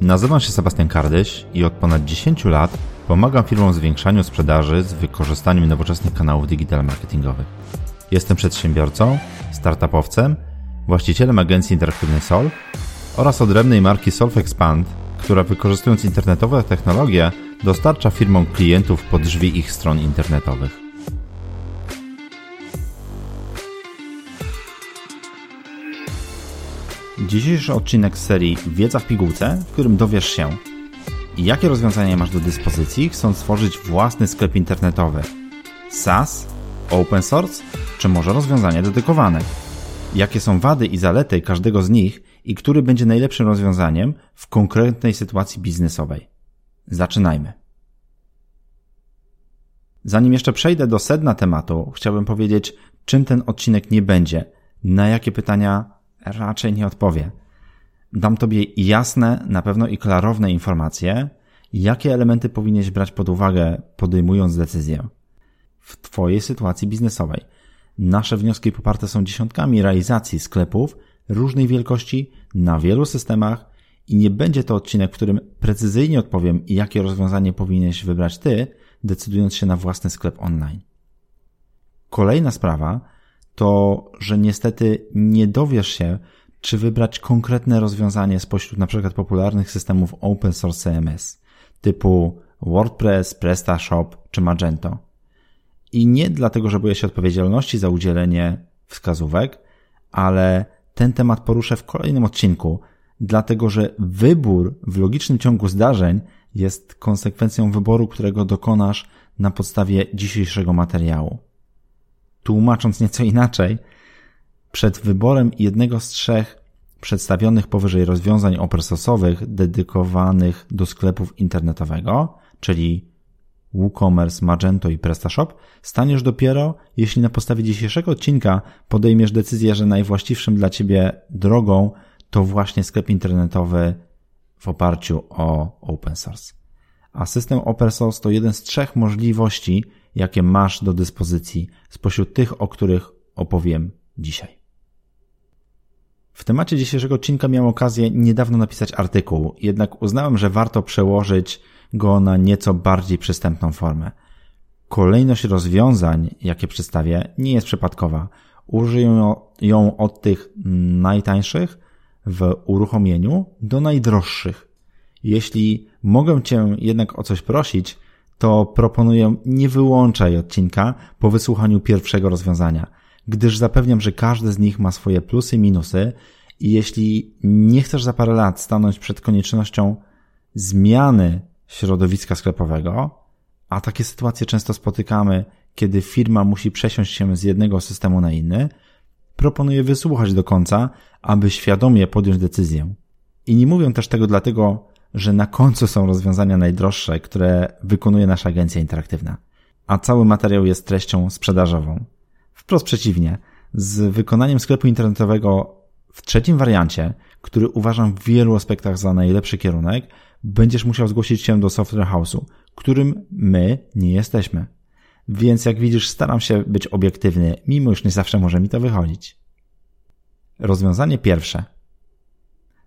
Nazywam się Sebastian Kardyś i od ponad 10 lat pomagam firmom w zwiększaniu sprzedaży z wykorzystaniem nowoczesnych kanałów digital marketingowych. Jestem przedsiębiorcą, startupowcem, właścicielem agencji interaktywnej Solv oraz odrębnej marki Solve Expand, która wykorzystując internetowe technologie dostarcza firmom klientów pod drzwi ich stron internetowych. Dzisiejszy odcinek serii Wiedza w pigułce, w którym dowiesz się, jakie rozwiązania masz do dyspozycji, chcąc stworzyć własny sklep internetowy. SaaS, open source, czy może rozwiązania dedykowane? Jakie są wady i zalety każdego z nich i który będzie najlepszym rozwiązaniem w konkretnej sytuacji biznesowej? Zaczynajmy. Zanim jeszcze przejdę do sedna tematu, chciałbym powiedzieć, czym ten odcinek nie będzie, na jakie pytania raczej nie odpowie. Dam Tobie jasne, na pewno i klarowne informacje, jakie elementy powinieneś brać pod uwagę, podejmując decyzję. W Twojej sytuacji biznesowej. Nasze wnioski poparte są dziesiątkami realizacji sklepów różnej wielkości na wielu systemach i nie będzie to odcinek, w którym precyzyjnie odpowiem, jakie rozwiązanie powinieneś wybrać Ty, decydując się na własny sklep online. Kolejna sprawa to, że niestety nie dowiesz się, czy wybrać konkretne rozwiązanie spośród np. popularnych systemów open source CMS typu WordPress, PrestaShop czy Magento. I nie dlatego, że boję się odpowiedzialności za udzielenie wskazówek, ale ten temat poruszę w kolejnym odcinku, dlatego że wybór w logicznym ciągu zdarzeń jest konsekwencją wyboru, którego dokonasz na podstawie dzisiejszego materiału. Tłumacząc nieco inaczej, przed wyborem jednego z trzech przedstawionych powyżej rozwiązań open source'owych dedykowanych do sklepów internetowego, czyli WooCommerce, Magento i PrestaShop, staniesz dopiero, jeśli na podstawie dzisiejszego odcinka podejmiesz decyzję, że najwłaściwszym dla Ciebie drogą to właśnie sklep internetowy w oparciu o open source. A system open source to jeden z trzech możliwości, jakie masz do dyspozycji spośród tych, o których opowiem dzisiaj. W temacie dzisiejszego odcinka miałem okazję niedawno napisać artykuł, jednak uznałem, że warto przełożyć go na nieco bardziej przystępną formę. Kolejność rozwiązań, jakie przedstawię, nie jest przypadkowa. Użyję ją od tych najtańszych w uruchomieniu do najdroższych. Jeśli mogę Cię jednak o coś prosić, to proponuję nie wyłączaj odcinka po wysłuchaniu pierwszego rozwiązania, gdyż zapewniam, że każde z nich ma swoje plusy i minusy i jeśli nie chcesz za parę lat stanąć przed koniecznością zmiany środowiska sklepowego, a takie sytuacje często spotykamy, kiedy firma musi przesiąść się z jednego systemu na inny, proponuję wysłuchać do końca, aby świadomie podjąć decyzję. I nie mówię też tego dlatego, że na końcu są rozwiązania najdroższe, które wykonuje nasza agencja interaktywna, a cały materiał jest treścią sprzedażową. Wprost przeciwnie, z wykonaniem sklepu internetowego w trzecim wariancie, który uważam w wielu aspektach za najlepszy kierunek, będziesz musiał zgłosić się do Software House'u, którym my nie jesteśmy. Więc jak widzisz, staram się być obiektywny, mimo już nie zawsze może mi to wychodzić. Rozwiązanie pierwsze.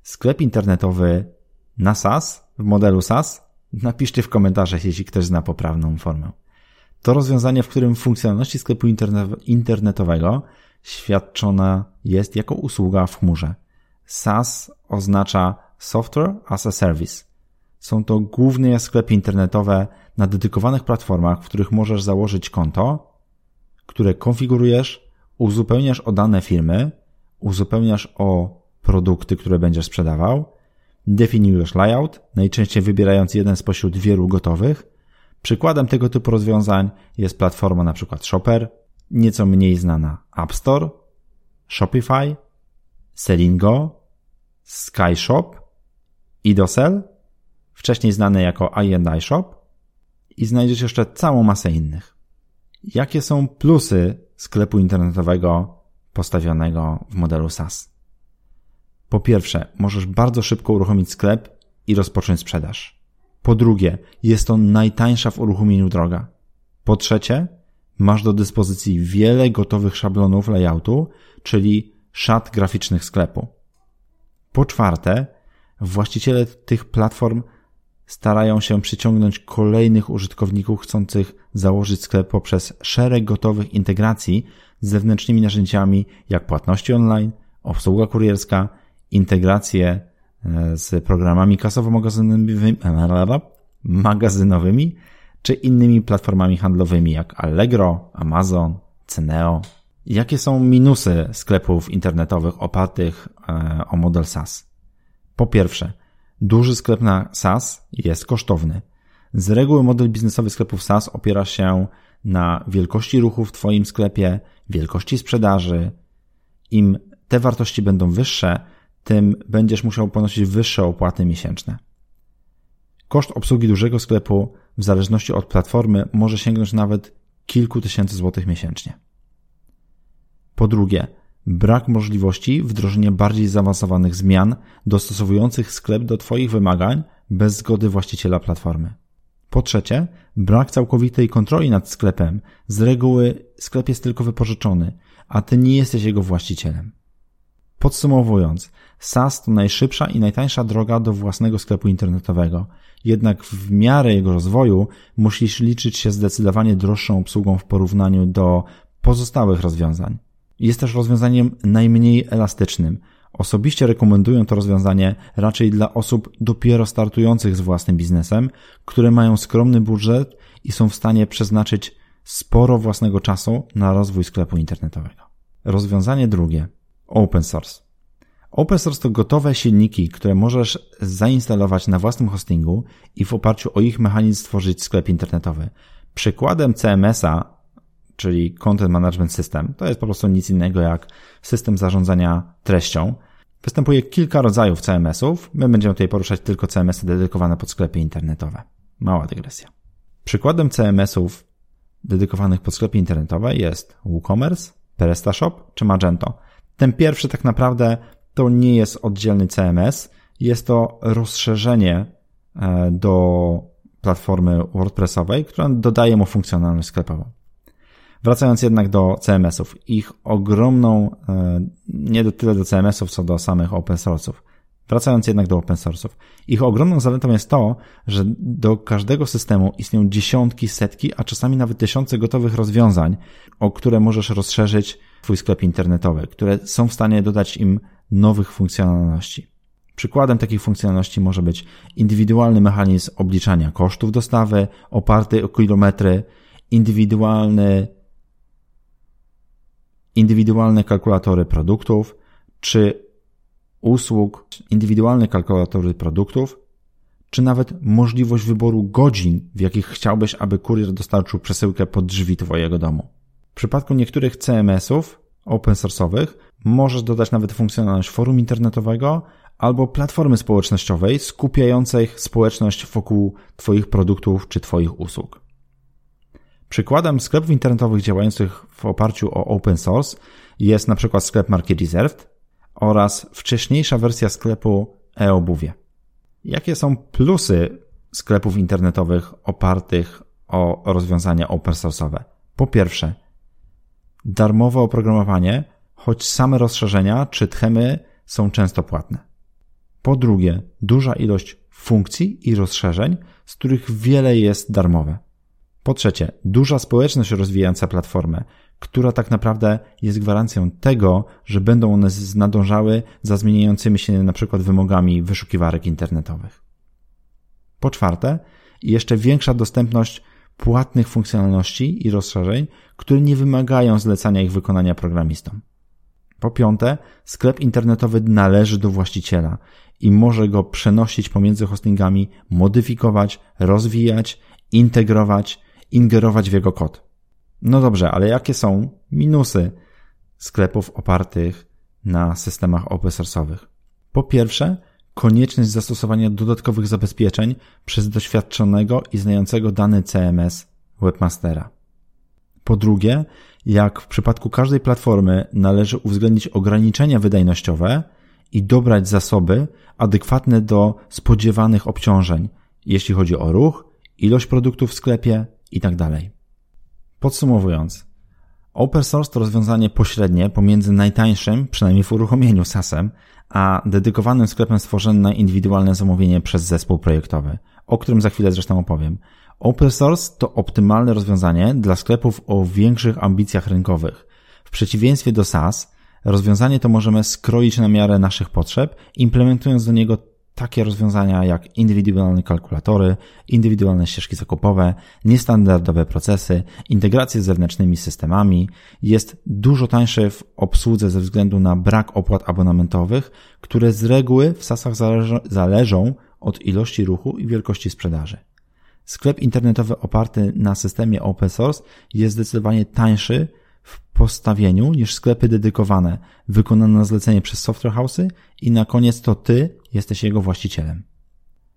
Sklep internetowy na SaaS, w modelu SaaS? Napiszcie w komentarzach, jeśli ktoś zna poprawną formę. To rozwiązanie, w którym funkcjonalności sklepu internetowego świadczona jest jako usługa w chmurze. SaaS oznacza Software as a Service. Są to głównie sklepy internetowe na dedykowanych platformach, w których możesz założyć konto, które konfigurujesz, uzupełniasz o dane firmy, uzupełniasz o produkty, które będziesz sprzedawał, definiujesz layout, najczęściej wybierając jeden spośród wielu gotowych. Przykładem tego typu rozwiązań jest platforma np. Shopper, nieco mniej znana App Store, Shopify, Selingo, SkyShop, Idosell, wcześniej znane jako I&I Shop i znajdziesz jeszcze całą masę innych. Jakie są plusy sklepu internetowego postawionego w modelu SaaS? Po pierwsze, możesz bardzo szybko uruchomić sklep i rozpocząć sprzedaż. Po drugie, jest to najtańsza w uruchomieniu droga. Po trzecie, masz do dyspozycji wiele gotowych szablonów layoutu, czyli szat graficznych sklepu. Po czwarte, właściciele tych platform starają się przyciągnąć kolejnych użytkowników chcących założyć sklep poprzez szereg gotowych integracji z zewnętrznymi narzędziami jak płatności online, obsługa kurierska, integracje e, z programami kasowo-magazynowymi czy innymi platformami handlowymi jak Allegro, Amazon, Ceneo. Jakie są minusy sklepów internetowych opartych e, o model SaaS? Po pierwsze, duży sklep na SaaS jest kosztowny. Z reguły model biznesowy sklepów SaaS opiera się na wielkości ruchu w Twoim sklepie, wielkości sprzedaży. Im te wartości będą wyższe, tym będziesz musiał ponosić wyższe opłaty miesięczne. Koszt obsługi dużego sklepu w zależności od platformy może sięgnąć nawet kilku tysięcy złotych miesięcznie. Po drugie, brak możliwości wdrożenia bardziej zaawansowanych zmian dostosowujących sklep do Twoich wymagań bez zgody właściciela platformy. Po trzecie, brak całkowitej kontroli nad sklepem. Z reguły sklep jest tylko wypożyczony, a Ty nie jesteś jego właścicielem. Podsumowując, SaaS to najszybsza i najtańsza droga do własnego sklepu internetowego. Jednak w miarę jego rozwoju musisz liczyć się zdecydowanie droższą obsługą w porównaniu do pozostałych rozwiązań. Jest też rozwiązaniem najmniej elastycznym. Osobiście rekomenduję to rozwiązanie raczej dla osób dopiero startujących z własnym biznesem, które mają skromny budżet i są w stanie przeznaczyć sporo własnego czasu na rozwój sklepu internetowego. Rozwiązanie drugie. Open source. Open source to gotowe silniki, które możesz zainstalować na własnym hostingu i w oparciu o ich mechanizm stworzyć sklep internetowy. Przykładem CMS-a, czyli Content Management System, to jest po prostu nic innego jak system zarządzania treścią. Występuje kilka rodzajów CMS-ów. My będziemy tutaj poruszać tylko CMS-y dedykowane pod sklepy internetowe. Mała dygresja. Przykładem CMS-ów dedykowanych pod sklepy internetowe jest WooCommerce, PrestaShop czy Magento. Ten pierwszy tak naprawdę to nie jest oddzielny CMS, jest to rozszerzenie e, do platformy WordPressowej, która dodaje mu funkcjonalność sklepową. Wracając jednak do CMS-ów, ich ogromną, e, nie do tyle do CMS-ów, co do samych open source'ów. Wracając jednak do open source'ów. Ich ogromną zaletą jest to, że do każdego systemu istnieją dziesiątki, setki, a czasami nawet tysiące gotowych rozwiązań, o które możesz rozszerzyć Twój sklep internetowy, które są w stanie dodać im nowych funkcjonalności. Przykładem takich funkcjonalności może być indywidualny mechanizm obliczania kosztów dostawy oparty o kilometry, indywidualny, indywidualne kalkulatory produktów, czy usług, indywidualne kalkulatory produktów, czy nawet możliwość wyboru godzin, w jakich chciałbyś, aby kurier dostarczył przesyłkę pod drzwi Twojego domu. W przypadku niektórych CMS-ów open source'owych możesz dodać nawet funkcjonalność forum internetowego albo platformy społecznościowej skupiającej społeczność wokół Twoich produktów czy Twoich usług. Przykładem sklepów internetowych działających w oparciu o open source jest na przykład sklep marki Reserved oraz wcześniejsza wersja sklepu e-obuwie. Jakie są plusy sklepów internetowych opartych o rozwiązania open source'owe? Po pierwsze, darmowe oprogramowanie, choć same rozszerzenia czy tchemy są często płatne. Po drugie, duża ilość funkcji i rozszerzeń, z których wiele jest darmowe. Po trzecie, duża społeczność rozwijająca platformę, która tak naprawdę jest gwarancją tego, że będą one nadążały za zmieniającymi się na przykład wymogami wyszukiwarek internetowych. Po czwarte, jeszcze większa dostępność płatnych funkcjonalności i rozszerzeń, które nie wymagają zlecania ich wykonania programistom. Po piąte, sklep internetowy należy do właściciela i może go przenosić pomiędzy hostingami, modyfikować, rozwijać, integrować, ingerować w jego kod. No dobrze, ale jakie są minusy sklepów opartych na systemach open source'owych? Po pierwsze, konieczność zastosowania dodatkowych zabezpieczeń przez doświadczonego i znającego dany CMS webmastera. Po drugie, jak w przypadku każdej platformy należy uwzględnić ograniczenia wydajnościowe i dobrać zasoby adekwatne do spodziewanych obciążeń, jeśli chodzi o ruch, ilość produktów w sklepie itd. Podsumowując, open source to rozwiązanie pośrednie pomiędzy najtańszym, przynajmniej w uruchomieniu SaaSem, a dedykowanym sklepem stworzonym na indywidualne zamówienie przez zespół projektowy, o którym za chwilę zresztą opowiem. Open source to optymalne rozwiązanie dla sklepów o większych ambicjach rynkowych. W przeciwieństwie do SaaS, rozwiązanie to możemy skroić na miarę naszych potrzeb, implementując do niego takie rozwiązania jak indywidualne kalkulatory, indywidualne ścieżki zakupowe, niestandardowe procesy, integracje z zewnętrznymi systemami, jest dużo tańsze w obsłudze ze względu na brak opłat abonamentowych, które z reguły w SaaSach zależą od ilości ruchu i wielkości sprzedaży. Sklep internetowy oparty na systemie open source jest zdecydowanie tańszy w postawieniu niż sklepy dedykowane, wykonane na zlecenie przez software house'y i na koniec to ty jesteś jego właścicielem.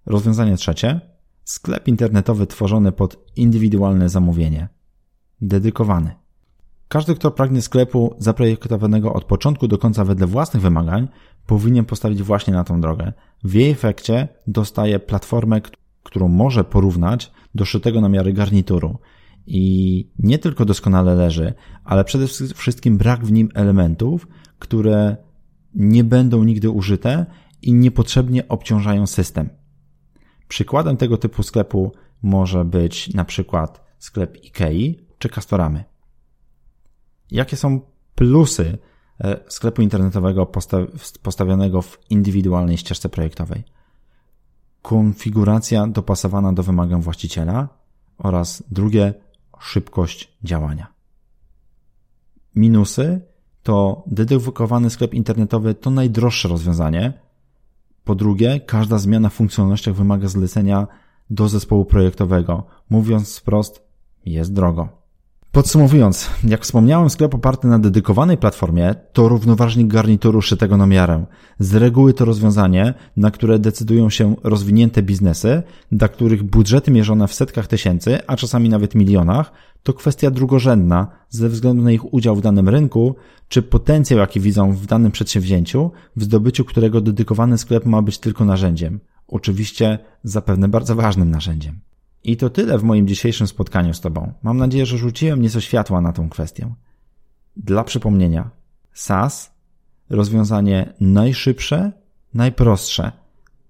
Rozwiązanie trzecie. Sklep internetowy tworzony pod indywidualne zamówienie. Dedykowany. Każdy, kto pragnie sklepu zaprojektowanego od początku do końca wedle własnych wymagań, powinien postawić właśnie na tą drogę. W jej efekcie dostaje platformę, którą może porównać do szytego na miarę garnituru i nie tylko doskonale leży, ale przede wszystkim brak w nim elementów, które nie będą nigdy użyte i niepotrzebnie obciążają system. Przykładem tego typu sklepu może być na przykład sklep IKEA czy Castoramy. Jakie są plusy e, sklepu internetowego postawionego w indywidualnej ścieżce projektowej? Konfiguracja dopasowana do wymagań właściciela oraz drugie szybkość działania. Minusy to dedykowany sklep internetowy to najdroższe rozwiązanie. Po drugie, każda zmiana w funkcjonalnościach wymaga zlecenia do zespołu projektowego. Mówiąc wprost, jest drogo. Podsumowując, jak wspomniałem, sklep oparty na dedykowanej platformie to równoważnik garnituru szytego na miarę. Z reguły to rozwiązanie, na które decydują się rozwinięte biznesy, dla których budżety mierzone w setkach tysięcy, a czasami nawet milionach, to kwestia drugorzędna ze względu na ich udział w danym rynku, czy potencjał, jaki widzą w danym przedsięwzięciu, w zdobyciu którego dedykowany sklep ma być tylko narzędziem. Oczywiście zapewne bardzo ważnym narzędziem. I to tyle w moim dzisiejszym spotkaniu z Tobą. Mam nadzieję, że rzuciłem nieco światła na tą kwestię. Dla przypomnienia, SaaS rozwiązanie najszybsze, najprostsze,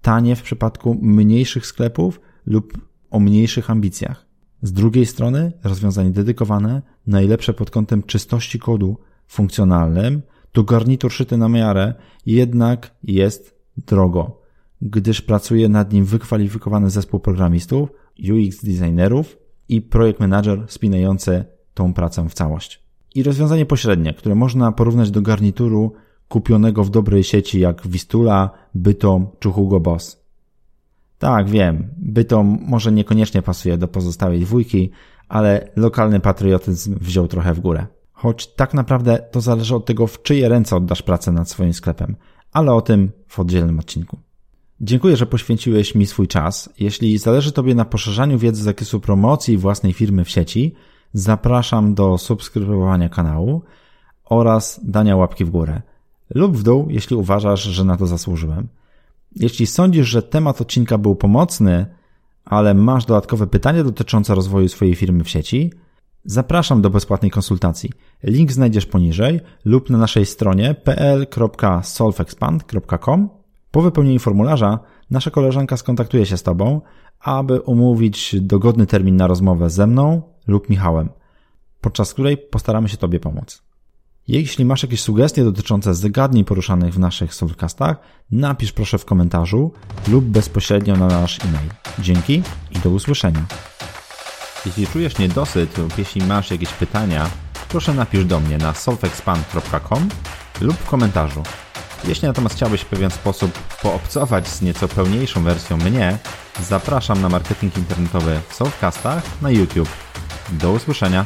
tanie w przypadku mniejszych sklepów lub o mniejszych ambicjach. Z drugiej strony rozwiązanie dedykowane, najlepsze pod kątem czystości kodu funkcjonalnym, to garnitur szyty na miarę, jednak jest drogo, gdyż pracuje nad nim wykwalifikowany zespół programistów, UX designerów i projekt manager spinający tą pracę w całość. I rozwiązanie pośrednie, które można porównać do garnituru kupionego w dobrej sieci jak Vistula, Bytom czy Hugo Boss. Tak, wiem, Bytom może niekoniecznie pasuje do pozostałej dwójki, ale lokalny patriotyzm wziął trochę w górę. Choć tak naprawdę to zależy od tego, w czyje ręce oddasz pracę nad swoim sklepem, ale o tym w oddzielnym odcinku. Dziękuję, że poświęciłeś mi swój czas. Jeśli zależy Tobie na poszerzaniu wiedzy z zakresu promocji własnej firmy w sieci, zapraszam do subskrybowania kanału oraz dania łapki w górę lub w dół, jeśli uważasz, że na to zasłużyłem. Jeśli sądzisz, że temat odcinka był pomocny, ale masz dodatkowe pytania dotyczące rozwoju swojej firmy w sieci, zapraszam do bezpłatnej konsultacji. Link znajdziesz poniżej lub na naszej stronie pl.solvexpand.com po wypełnieniu formularza nasza koleżanka skontaktuje się z Tobą, aby umówić dogodny termin na rozmowę ze mną lub Michałem, podczas której postaramy się Tobie pomóc. Jeśli masz jakieś sugestie dotyczące zagadnień poruszanych w naszych Soulcastach, napisz proszę w komentarzu lub bezpośrednio na nasz e-mail. Dzięki i do usłyszenia. Jeśli czujesz niedosyt lub jeśli masz jakieś pytania, proszę napisz do mnie na solvexpand.com lub w komentarzu. Jeśli natomiast chciałbyś w pewien sposób poobcować z nieco pełniejszą wersją mnie, zapraszam na marketing internetowy w Soulcastach na YouTube. Do usłyszenia.